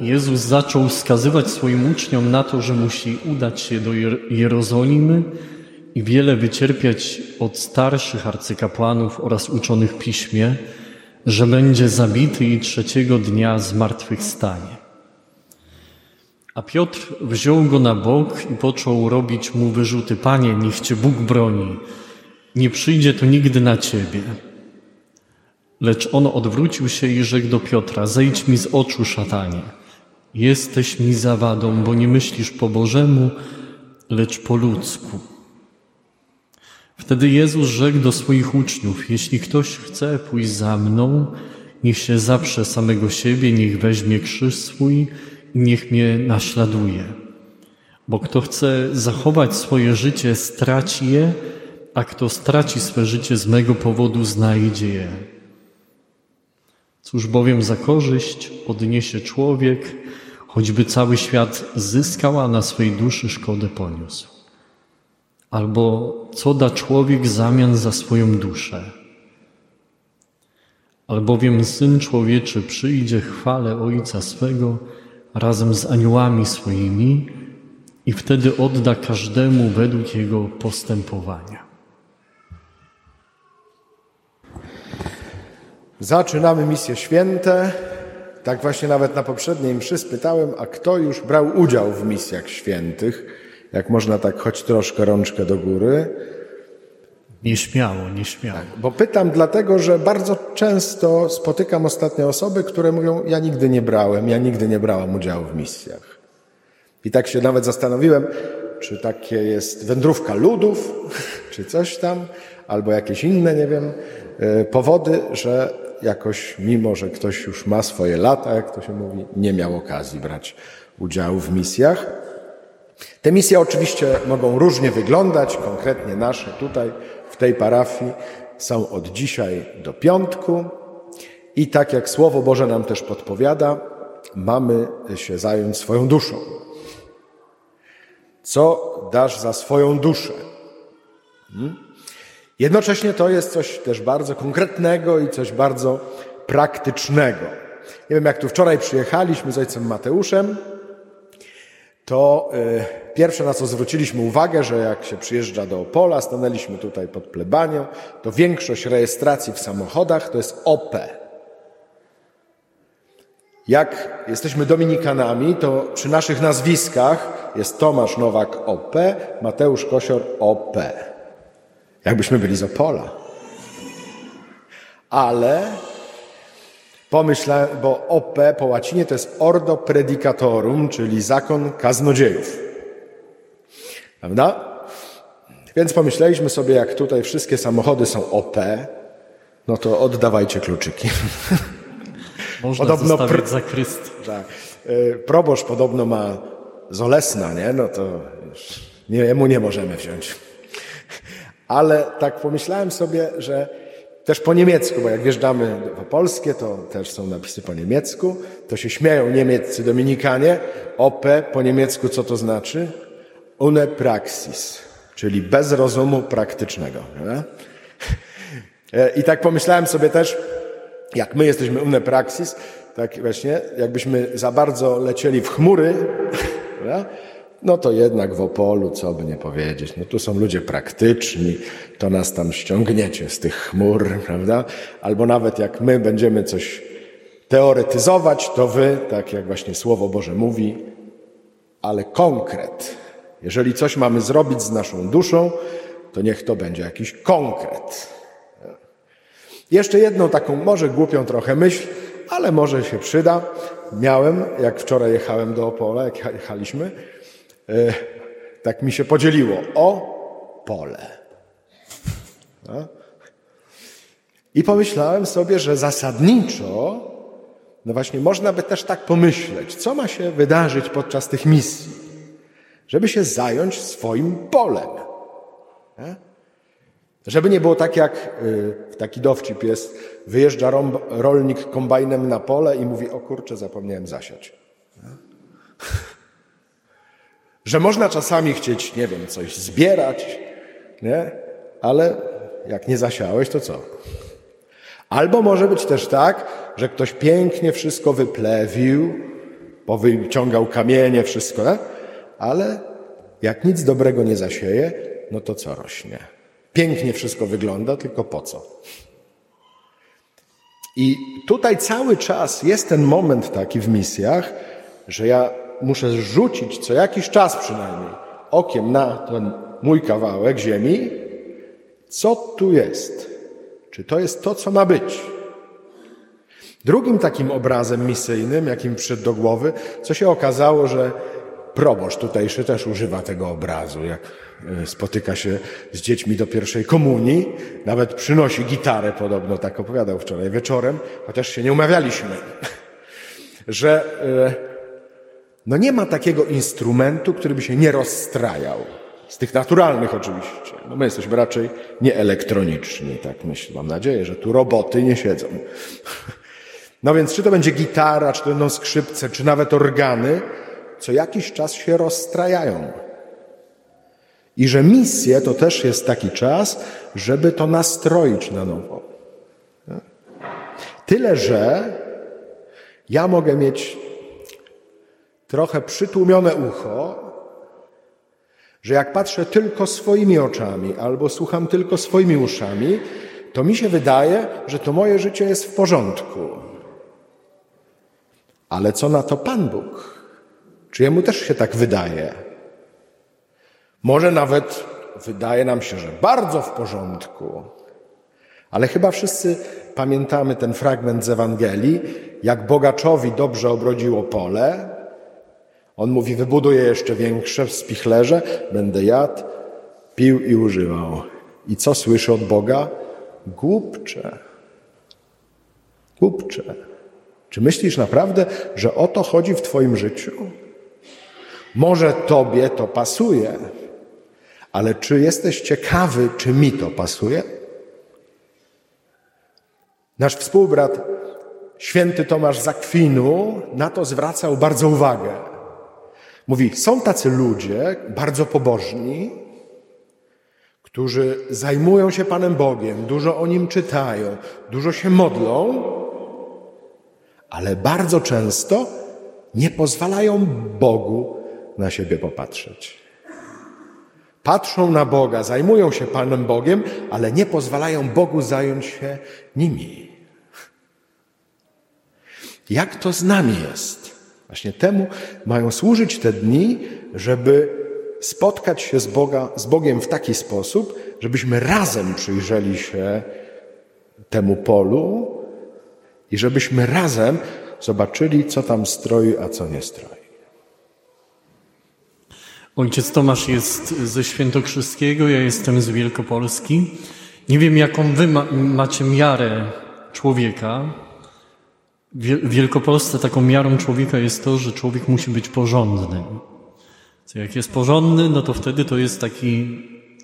Jezus zaczął wskazywać swoim uczniom na to, że musi udać się do Jerozolimy i wiele wycierpieć od starszych arcykapłanów oraz uczonych piśmie, że będzie zabity i trzeciego dnia zmartwychwstanie. A Piotr wziął go na bok i począł robić mu wyrzuty. Panie, niech Cię Bóg broni. Nie przyjdzie to nigdy na Ciebie. Lecz on odwrócił się i rzekł do Piotra, zejdź mi z oczu, szatanie. Jesteś mi zawadą, bo nie myślisz po Bożemu, lecz po ludzku. Wtedy Jezus rzekł do swoich uczniów, jeśli ktoś chce pójść za mną, niech się zaprze samego siebie, niech weźmie krzyż swój i niech mnie naśladuje. Bo kto chce zachować swoje życie, straci je, a kto straci swe życie z mego powodu, znajdzie je. Cóż bowiem za korzyść odniesie człowiek, choćby cały świat zyskał, a na swej duszy szkodę poniósł? Albo co da człowiek w zamian za swoją duszę? Albowiem Syn Człowieczy przyjdzie chwale Ojca swego razem z aniołami swoimi i wtedy odda każdemu według jego postępowania. Zaczynamy misje święte. Tak właśnie nawet na poprzedniej mszy spytałem, a kto już brał udział w misjach świętych? Jak można tak choć troszkę rączkę do góry? Nieśmiało, nieśmiało. Tak, bo pytam dlatego, że bardzo często spotykam ostatnio osoby, które mówią: Ja nigdy nie brałem, ja nigdy nie brałam udziału w misjach. I tak się nawet zastanowiłem, czy takie jest wędrówka ludów, czy coś tam, albo jakieś inne, nie wiem, e, powody, że jakoś, mimo że ktoś już ma swoje lata, jak to się mówi, nie miał okazji brać udziału w misjach. Te misje oczywiście mogą różnie wyglądać, konkretnie nasze tutaj w tej parafii są od dzisiaj do piątku i tak jak Słowo Boże nam też podpowiada, mamy się zająć swoją duszą. Co dasz za swoją duszę? Hmm? Jednocześnie to jest coś też bardzo konkretnego i coś bardzo praktycznego. Nie wiem, jak tu wczoraj przyjechaliśmy z ojcem Mateuszem, to y, pierwsze na co zwróciliśmy uwagę, że jak się przyjeżdża do Opola, stanęliśmy tutaj pod plebanią, to większość rejestracji w samochodach to jest OP. Jak jesteśmy dominikanami, to przy naszych nazwiskach jest Tomasz Nowak OP, Mateusz Kosior OP. Jakbyśmy byli z Opola. Ale pomyślałem, bo OP po łacinie to jest ordo predicatorum, czyli zakon kaznodziejów. Prawda? Więc pomyśleliśmy sobie, jak tutaj wszystkie samochody są OP, no to oddawajcie kluczyki. Można podobno pr- zakryst. Tak. Y, proboszcz podobno ma z Olesna, nie? No to nie, jemu nie możemy wziąć. Ale tak pomyślałem sobie, że też po niemiecku, bo jak wjeżdżamy po polskie, to też są napisy po niemiecku, to się śmieją niemieccy dominikanie. OP po niemiecku co to znaczy? Une praxis, czyli bez rozumu praktycznego. Nie? I tak pomyślałem sobie też, jak my jesteśmy une praxis, tak właśnie, jakbyśmy za bardzo lecieli w chmury, no to jednak w Opolu, co by nie powiedzieć, no tu są ludzie praktyczni, to nas tam ściągniecie z tych chmur, prawda? Albo nawet jak my będziemy coś teoretyzować, to wy, tak jak właśnie Słowo Boże mówi, ale konkret. Jeżeli coś mamy zrobić z naszą duszą, to niech to będzie jakiś konkret. Jeszcze jedną taką, może głupią trochę myśl, ale może się przyda. Miałem, jak wczoraj jechałem do Opola, jak jechaliśmy, tak mi się podzieliło. O pole. No. I pomyślałem sobie, że zasadniczo, no właśnie, można by też tak pomyśleć, co ma się wydarzyć podczas tych misji, żeby się zająć swoim polem. Nie? Żeby nie było tak, jak y, taki dowcip jest, wyjeżdża rolnik kombajnem na pole i mówi, o kurczę, zapomniałem zasiać. Nie? Że można czasami chcieć, nie wiem, coś zbierać, nie? Ale jak nie zasiałeś, to co? Albo może być też tak, że ktoś pięknie wszystko wyplewił, powyciągał kamienie, wszystko, tak? ale jak nic dobrego nie zasieje, no to co rośnie? Pięknie wszystko wygląda, tylko po co? I tutaj cały czas jest ten moment taki w misjach, że ja muszę rzucić co jakiś czas przynajmniej okiem na ten mój kawałek ziemi, co tu jest. Czy to jest to, co ma być? Drugim takim obrazem misyjnym, jakim przyszedł do głowy, co się okazało, że proboszcz tutejszy też używa tego obrazu, jak e, spotyka się z dziećmi do pierwszej komunii, nawet przynosi gitarę, podobno tak opowiadał wczoraj wieczorem, chociaż się nie umawialiśmy, że e, no nie ma takiego instrumentu, który by się nie rozstrajał. Z tych naturalnych oczywiście. No my jesteśmy raczej nieelektroniczni, tak myślę. Mam nadzieję, że tu roboty nie siedzą. No więc czy to będzie gitara, czy to będą skrzypce, czy nawet organy, co jakiś czas się rozstrajają. I że misje to też jest taki czas, żeby to nastroić na nowo. Tyle, że ja mogę mieć trochę przytłumione ucho, że jak patrzę tylko swoimi oczami albo słucham tylko swoimi uszami, to mi się wydaje, że to moje życie jest w porządku. Ale co na to Pan Bóg? Czy jemu też się tak wydaje? Może nawet wydaje nam się, że bardzo w porządku. Ale chyba wszyscy pamiętamy ten fragment z Ewangelii, jak bogaczowi dobrze obrodziło pole. On mówi: Wybuduję jeszcze większe spichlerze, będę jadł, pił i używał. I co słyszy od Boga? Głupcze. Głupcze. Czy myślisz naprawdę, że o to chodzi w Twoim życiu? Może Tobie to pasuje, ale czy jesteś ciekawy, czy mi to pasuje? Nasz współbrat, święty Tomasz Zakwinu, na to zwracał bardzo uwagę. Mówi: Są tacy ludzie, bardzo pobożni, którzy zajmują się Panem Bogiem, dużo o nim czytają, dużo się modlą, ale bardzo często nie pozwalają Bogu na siebie popatrzeć. Patrzą na Boga, zajmują się Panem Bogiem, ale nie pozwalają Bogu zająć się nimi. Jak to z nami jest? Właśnie temu mają służyć te dni, żeby spotkać się z, Boga, z Bogiem w taki sposób, żebyśmy razem przyjrzeli się temu polu i żebyśmy razem zobaczyli, co tam stroi, a co nie stroi. Ojciec Tomasz jest ze Świętokrzyskiego, ja jestem z Wielkopolski. Nie wiem, jaką wy ma, macie miarę człowieka. W Wielkopolsce taką miarą człowieka jest to, że człowiek musi być porządny. Co jak jest porządny, no to wtedy to jest taki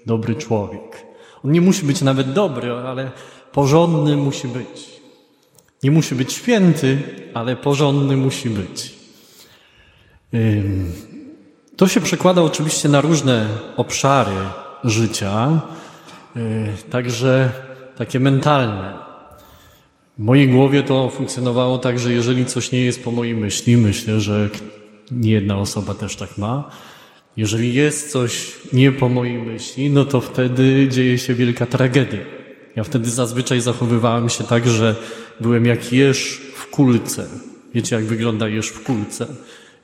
dobry człowiek. On nie musi być nawet dobry, ale porządny musi być. Nie musi być święty, ale porządny musi być. To się przekłada oczywiście na różne obszary życia, y, także takie mentalne. W mojej głowie to funkcjonowało tak, że jeżeli coś nie jest po mojej myśli, myślę, że nie jedna osoba też tak ma. Jeżeli jest coś nie po mojej myśli, no to wtedy dzieje się wielka tragedia. Ja wtedy zazwyczaj zachowywałem się tak, że byłem jak jeż w kulce. Wiecie, jak wygląda jeż w kulce?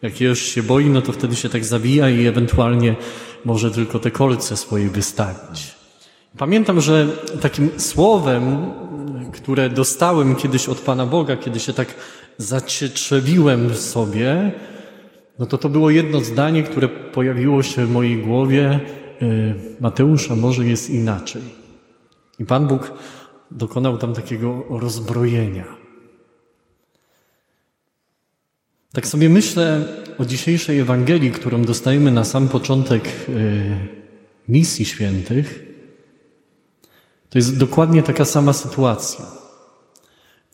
Jak jeż się boi, no to wtedy się tak zawija i ewentualnie może tylko te kolce swoje wystawić. Pamiętam, że takim słowem, które dostałem kiedyś od Pana Boga, kiedy się tak zacietrzewiłem w sobie, no to to było jedno zdanie, które pojawiło się w mojej głowie. Y, Mateusza, może jest inaczej. I Pan Bóg dokonał tam takiego rozbrojenia. Tak sobie myślę o dzisiejszej Ewangelii, którą dostajemy na sam początek y, misji świętych. To jest dokładnie taka sama sytuacja,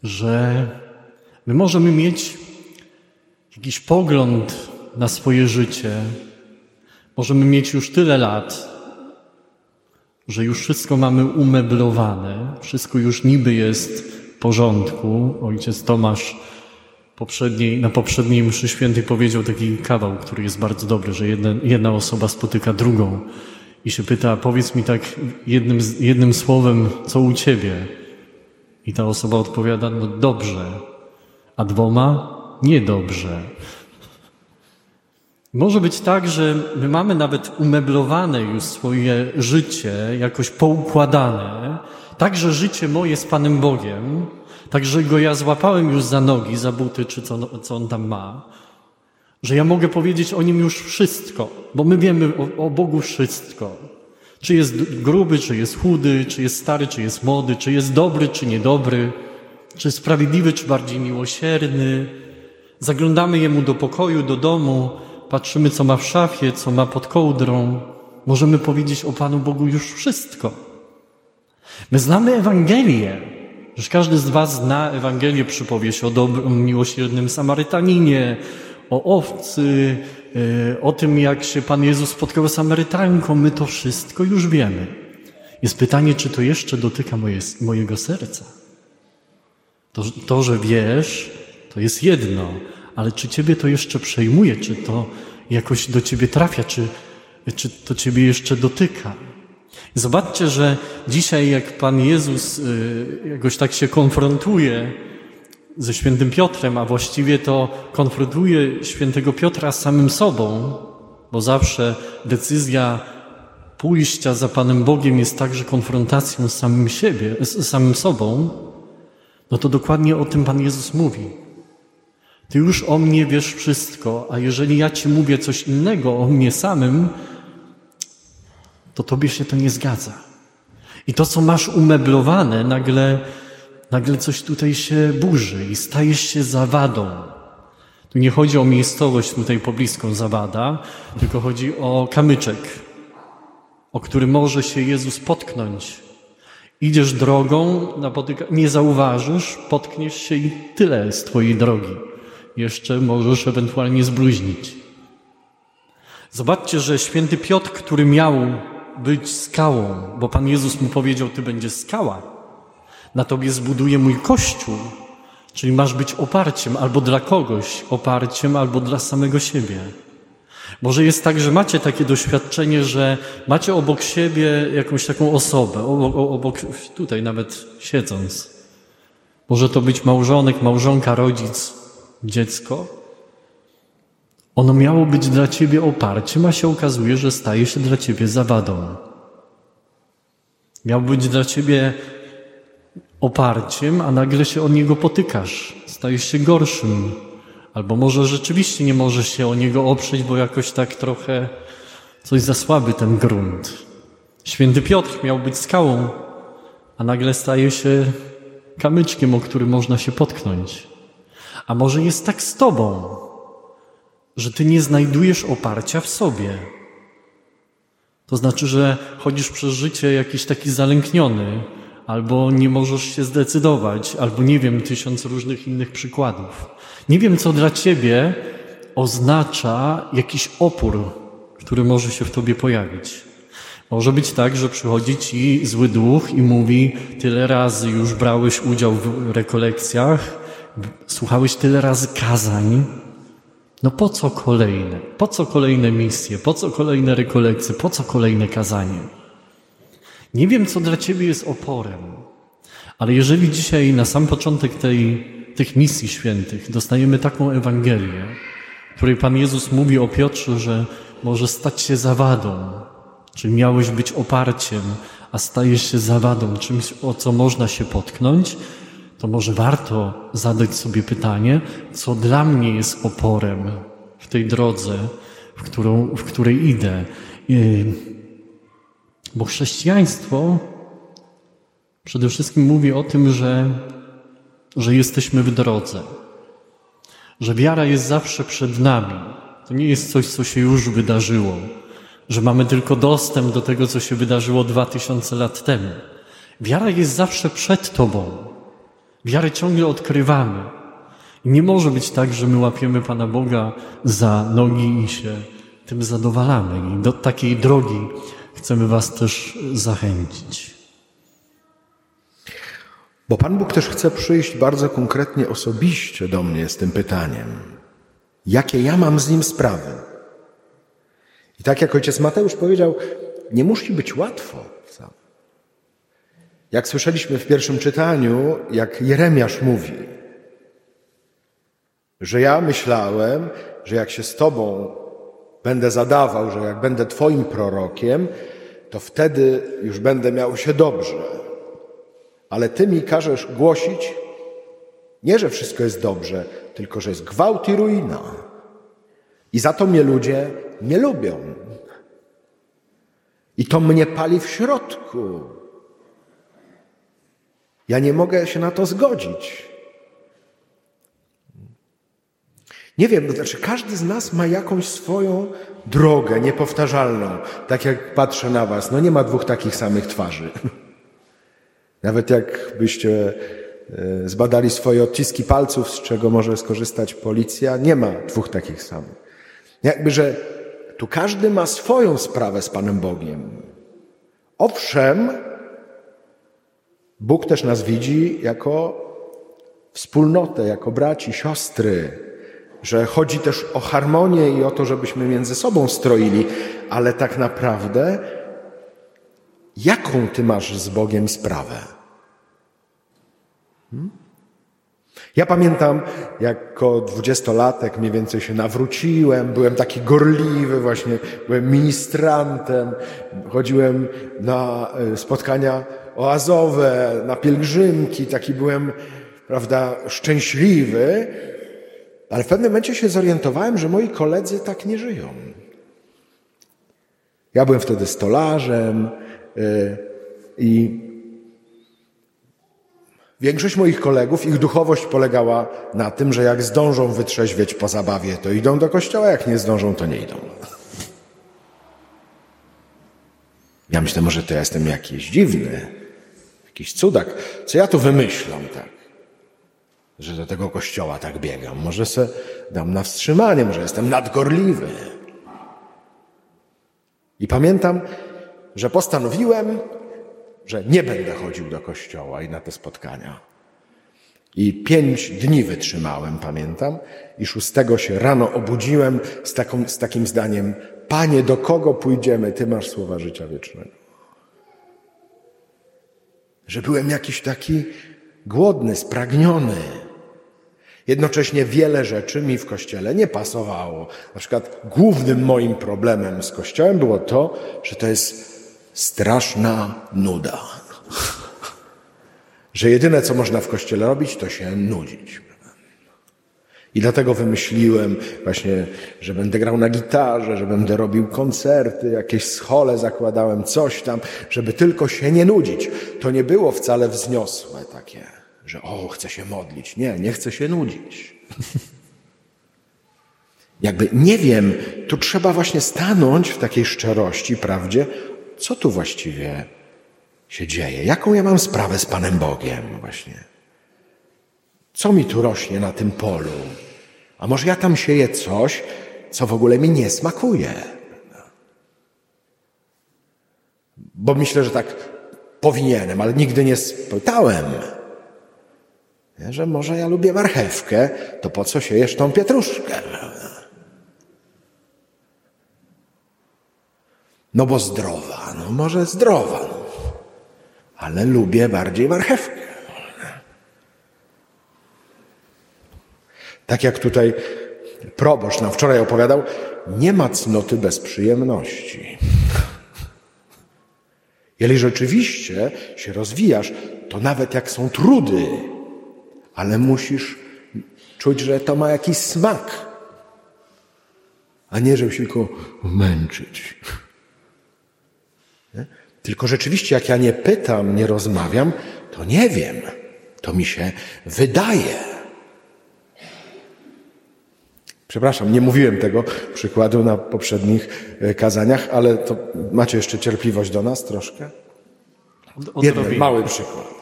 że my możemy mieć jakiś pogląd na swoje życie, możemy mieć już tyle lat, że już wszystko mamy umeblowane, wszystko już niby jest w porządku. Ojciec Tomasz poprzedniej, na poprzedniej mszy świętej powiedział taki kawał, który jest bardzo dobry, że jedna, jedna osoba spotyka drugą i się pyta, powiedz mi tak jednym, jednym słowem, co u ciebie? I ta osoba odpowiada, no dobrze, a dwoma niedobrze. Może być tak, że my mamy nawet umeblowane już swoje życie, jakoś poukładane, tak, że życie moje z Panem Bogiem, tak, że Go ja złapałem już za nogi, za buty, czy co, co On tam ma, że ja mogę powiedzieć o Nim już wszystko, bo my wiemy o, o Bogu wszystko. Czy jest gruby, czy jest chudy, czy jest stary, czy jest młody, czy jest dobry, czy niedobry, czy sprawiedliwy, czy bardziej miłosierny. Zaglądamy Jemu do pokoju, do domu, patrzymy, co ma w szafie, co ma pod kołdrą. Możemy powiedzieć o Panu Bogu już wszystko. My znamy Ewangelię. Że każdy z Was zna Ewangelię, przypowieść o dobrym, miłosiernym Samarytaninie, o owcy, e, o tym, jak się Pan Jezus spotkał z Samarytanką. My to wszystko już wiemy. Jest pytanie, czy to jeszcze dotyka moje, mojego serca. To, to, że wiesz, to jest jedno, ale czy Ciebie to jeszcze przejmuje, czy to jakoś do Ciebie trafia, czy, czy to Ciebie jeszcze dotyka? Zobaczcie, że dzisiaj jak Pan Jezus y, jakoś tak się konfrontuje ze świętym Piotrem, a właściwie to konfrontuje świętego Piotra z samym sobą, bo zawsze decyzja pójścia za Panem Bogiem jest także konfrontacją z samym siebie, z samym sobą, no to dokładnie o tym Pan Jezus mówi. Ty już o mnie wiesz wszystko, a jeżeli ja Ci mówię coś innego o mnie samym, to Tobie się to nie zgadza. I to, co masz umeblowane, nagle, nagle coś tutaj się burzy i stajesz się zawadą. Tu nie chodzi o miejscowość tutaj pobliską zawada, tylko chodzi o kamyczek, o który może się Jezus potknąć. Idziesz drogą, nie zauważysz, potkniesz się i tyle z Twojej drogi. Jeszcze możesz ewentualnie zbluźnić. Zobaczcie, że święty Piotr, który miał być skałą, bo Pan Jezus mu powiedział, Ty będziesz skała. Na Tobie zbuduję mój kościół. Czyli masz być oparciem albo dla kogoś, oparciem albo dla samego siebie. Może jest tak, że macie takie doświadczenie, że macie obok siebie jakąś taką osobę, obok, obok tutaj nawet siedząc. Może to być małżonek, małżonka, rodzic, dziecko. Ono miało być dla ciebie oparciem, a się okazuje, że staje się dla ciebie zawadą. Miał być dla ciebie oparciem, a nagle się o niego potykasz. Stajesz się gorszym. Albo może rzeczywiście nie możesz się o niego oprzeć, bo jakoś tak trochę coś za słaby ten grunt. Święty Piotr miał być skałą, a nagle staje się kamyczkiem, o który można się potknąć. A może jest tak z tobą, że ty nie znajdujesz oparcia w sobie. To znaczy, że chodzisz przez życie jakiś taki zalękniony, albo nie możesz się zdecydować, albo nie wiem, tysiąc różnych innych przykładów. Nie wiem, co dla ciebie oznacza jakiś opór, który może się w tobie pojawić. Może być tak, że przychodzi ci zły duch i mówi: Tyle razy już brałeś udział w rekolekcjach, słuchałeś tyle razy kazań, no po co kolejne? Po co kolejne misje? Po co kolejne rekolekcje? Po co kolejne kazanie? Nie wiem, co dla Ciebie jest oporem, ale jeżeli dzisiaj na sam początek tej, tych misji świętych dostajemy taką Ewangelię, w której Pan Jezus mówi o Piotrze, że może stać się zawadą, czyli miałeś być oparciem, a stajesz się zawadą, czymś, o co można się potknąć, to może warto zadać sobie pytanie, co dla mnie jest oporem w tej drodze, w, którą, w której idę. Bo chrześcijaństwo przede wszystkim mówi o tym, że, że jesteśmy w drodze, że wiara jest zawsze przed nami. To nie jest coś, co się już wydarzyło, że mamy tylko dostęp do tego, co się wydarzyło dwa tysiące lat temu. Wiara jest zawsze przed Tobą. Wiarę ciągle odkrywamy. Nie może być tak, że my łapiemy Pana Boga za nogi i się tym zadowalamy. I do takiej drogi chcemy Was też zachęcić. Bo Pan Bóg też chce przyjść bardzo konkretnie, osobiście do mnie z tym pytaniem: jakie ja mam z nim sprawy? I tak jak ojciec Mateusz powiedział, nie musi być łatwo wcale. Jak słyszeliśmy w pierwszym czytaniu, jak Jeremiasz mówi, że ja myślałem, że jak się z Tobą będę zadawał, że jak będę Twoim prorokiem, to wtedy już będę miał się dobrze. Ale Ty mi każesz głosić nie, że wszystko jest dobrze, tylko że jest gwałt i ruina. I za to mnie ludzie nie lubią. I to mnie pali w środku. Ja nie mogę się na to zgodzić. Nie wiem, znaczy każdy z nas ma jakąś swoją drogę niepowtarzalną. Tak jak patrzę na was, no nie ma dwóch takich samych twarzy. Nawet jakbyście e, zbadali swoje odciski palców, z czego może skorzystać policja, nie ma dwóch takich samych. Jakby, że tu każdy ma swoją sprawę z Panem Bogiem. Owszem, Bóg też nas widzi jako wspólnotę, jako braci, siostry, że chodzi też o harmonię i o to, żebyśmy między sobą stroili, ale tak naprawdę, jaką ty masz z Bogiem sprawę? Hmm? Ja pamiętam, jako dwudziestolatek mniej więcej się nawróciłem, byłem taki gorliwy właśnie, byłem ministrantem, chodziłem na e, spotkania oazowe, na pielgrzymki, taki byłem, prawda, szczęśliwy, ale w pewnym momencie się zorientowałem, że moi koledzy tak nie żyją. Ja byłem wtedy stolarzem yy, i większość moich kolegów, ich duchowość polegała na tym, że jak zdążą wytrzeźwieć po zabawie, to idą do kościoła, jak nie zdążą, to nie idą. Ja myślę, może to ja jestem jakiś dziwny, jakiś cudak. Co ja tu wymyślam, tak? Że do tego kościoła tak biegam. Może se dam na wstrzymanie, może jestem nadgorliwy. I pamiętam, że postanowiłem, że nie będę chodził do kościoła i na te spotkania. I pięć dni wytrzymałem, pamiętam, i szóstego się rano obudziłem z, taką, z takim zdaniem: Panie, do kogo pójdziemy? Ty masz słowa życia wiecznego. Że byłem jakiś taki głodny, spragniony. Jednocześnie wiele rzeczy mi w kościele nie pasowało. Na przykład głównym moim problemem z kościołem było to, że to jest straszna nuda. Że jedyne, co można w kościele robić, to się nudzić. I dlatego wymyśliłem właśnie, że będę grał na gitarze, że będę robił koncerty, jakieś schole zakładałem, coś tam, żeby tylko się nie nudzić. To nie było wcale wzniosłe takie że o, chcę się modlić. Nie, nie chcę się nudzić. Jakby nie wiem, tu trzeba właśnie stanąć w takiej szczerości, prawdzie, co tu właściwie się dzieje, jaką ja mam sprawę z Panem Bogiem właśnie. Co mi tu rośnie na tym polu? A może ja tam sieję coś, co w ogóle mi nie smakuje? Bo myślę, że tak powinienem, ale nigdy nie spytałem. Że może ja lubię marchewkę, to po co siejesz tą pietruszkę? No bo zdrowa, no może zdrowa, no. ale lubię bardziej marchewkę. Tak jak tutaj proboszcz nam wczoraj opowiadał, nie ma cnoty bez przyjemności. Jeżeli rzeczywiście się rozwijasz, to nawet jak są trudy, ale musisz czuć, że to ma jakiś smak, a nie, żeby się tylko męczyć. Nie? Tylko rzeczywiście, jak ja nie pytam, nie rozmawiam, to nie wiem. To mi się wydaje. Przepraszam, nie mówiłem tego przykładu na poprzednich e, kazaniach, ale to macie jeszcze cierpliwość do nas troszkę? Jeden mały przykład.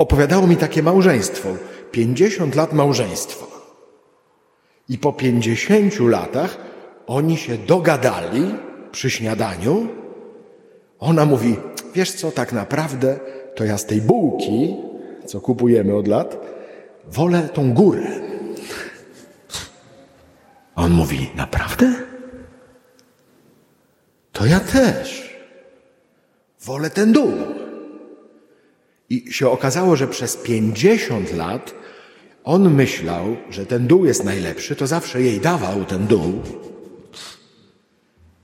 Opowiadało mi takie małżeństwo. 50 lat małżeństwa. I po 50 latach oni się dogadali przy śniadaniu. Ona mówi, wiesz co, tak naprawdę to ja z tej bułki, co kupujemy od lat, wolę tą górę. On mówi, naprawdę? To ja też. Wolę ten dół. I się okazało, że przez 50 lat on myślał, że ten dół jest najlepszy, to zawsze jej dawał ten dół,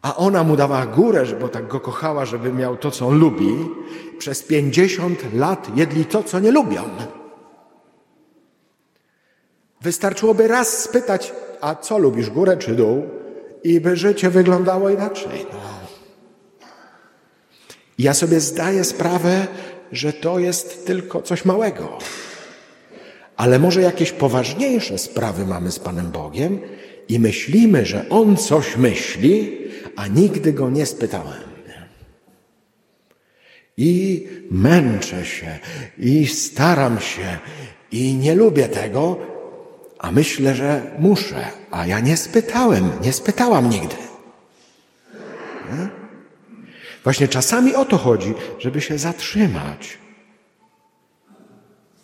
a ona mu dawała górę, bo tak go kochała, żeby miał to, co on lubi. Przez 50 lat jedli to, co nie lubią. Wystarczyłoby raz spytać, a co lubisz, górę czy dół? I by życie wyglądało inaczej. Ja sobie zdaję sprawę, że to jest tylko coś małego. Ale może jakieś poważniejsze sprawy mamy z Panem Bogiem i myślimy, że On coś myśli, a nigdy Go nie spytałem. I męczę się, i staram się, i nie lubię tego, a myślę, że muszę, a ja nie spytałem, nie spytałam nigdy. Nie? Właśnie czasami o to chodzi, żeby się zatrzymać.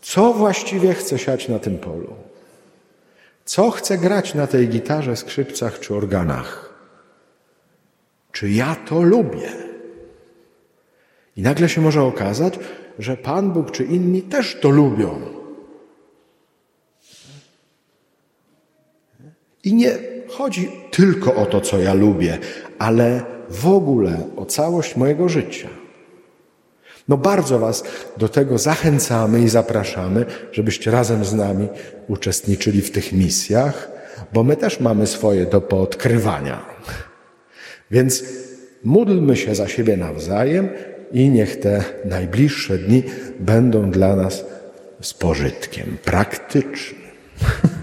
Co właściwie chcę siać na tym polu? Co chcę grać na tej gitarze, skrzypcach czy organach? Czy ja to lubię? I nagle się może okazać, że Pan Bóg czy inni też to lubią. I nie chodzi tylko o to, co ja lubię, ale w ogóle o całość mojego życia. No bardzo Was do tego zachęcamy i zapraszamy, żebyście razem z nami uczestniczyli w tych misjach, bo my też mamy swoje do poodkrywania. Więc módlmy się za siebie nawzajem i niech te najbliższe dni będą dla nas z pożytkiem praktycznym.